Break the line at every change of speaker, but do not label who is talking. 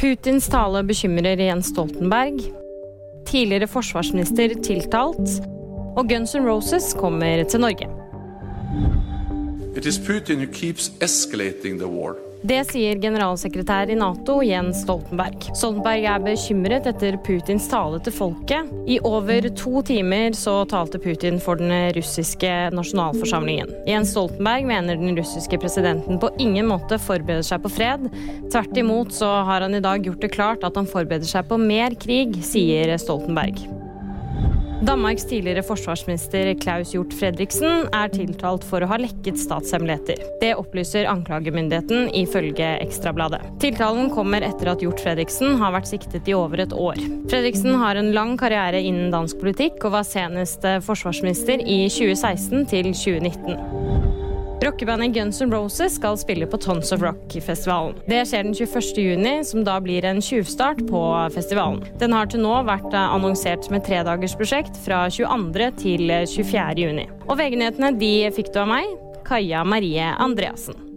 Putins tale bekymrer Jens Stoltenberg. Tidligere forsvarsminister tiltalt. Og Guns N' Roses kommer til Norge.
It is Putin who keeps escalating the war.
Det sier generalsekretær i Nato Jens Stoltenberg. Stoltenberg er bekymret etter Putins tale til folket. I over to timer så talte Putin for den russiske nasjonalforsamlingen. Jens Stoltenberg mener den russiske presidenten på ingen måte forbereder seg på fred. Tvert imot så har han i dag gjort det klart at han forbereder seg på mer krig, sier Stoltenberg. Danmarks tidligere forsvarsminister Klaus Hjort Fredriksen er tiltalt for å ha lekket statshemmeligheter. Det opplyser anklagemyndigheten ifølge Ekstrabladet. Tiltalen kommer etter at Hjort Fredriksen har vært siktet i over et år. Fredriksen har en lang karriere innen dansk politikk og var senest forsvarsminister i 2016 til 2019. Rockebandet Guns N' Roses skal spille på Tons of Rock-festivalen. Det skjer den 21. juni, som da blir en tjuvstart på festivalen. Den har til nå vært annonsert som et tredagersprosjekt fra 22. til 24. juni. Og VG-nyhetene de fikk du av meg, Kaja Marie Andreassen.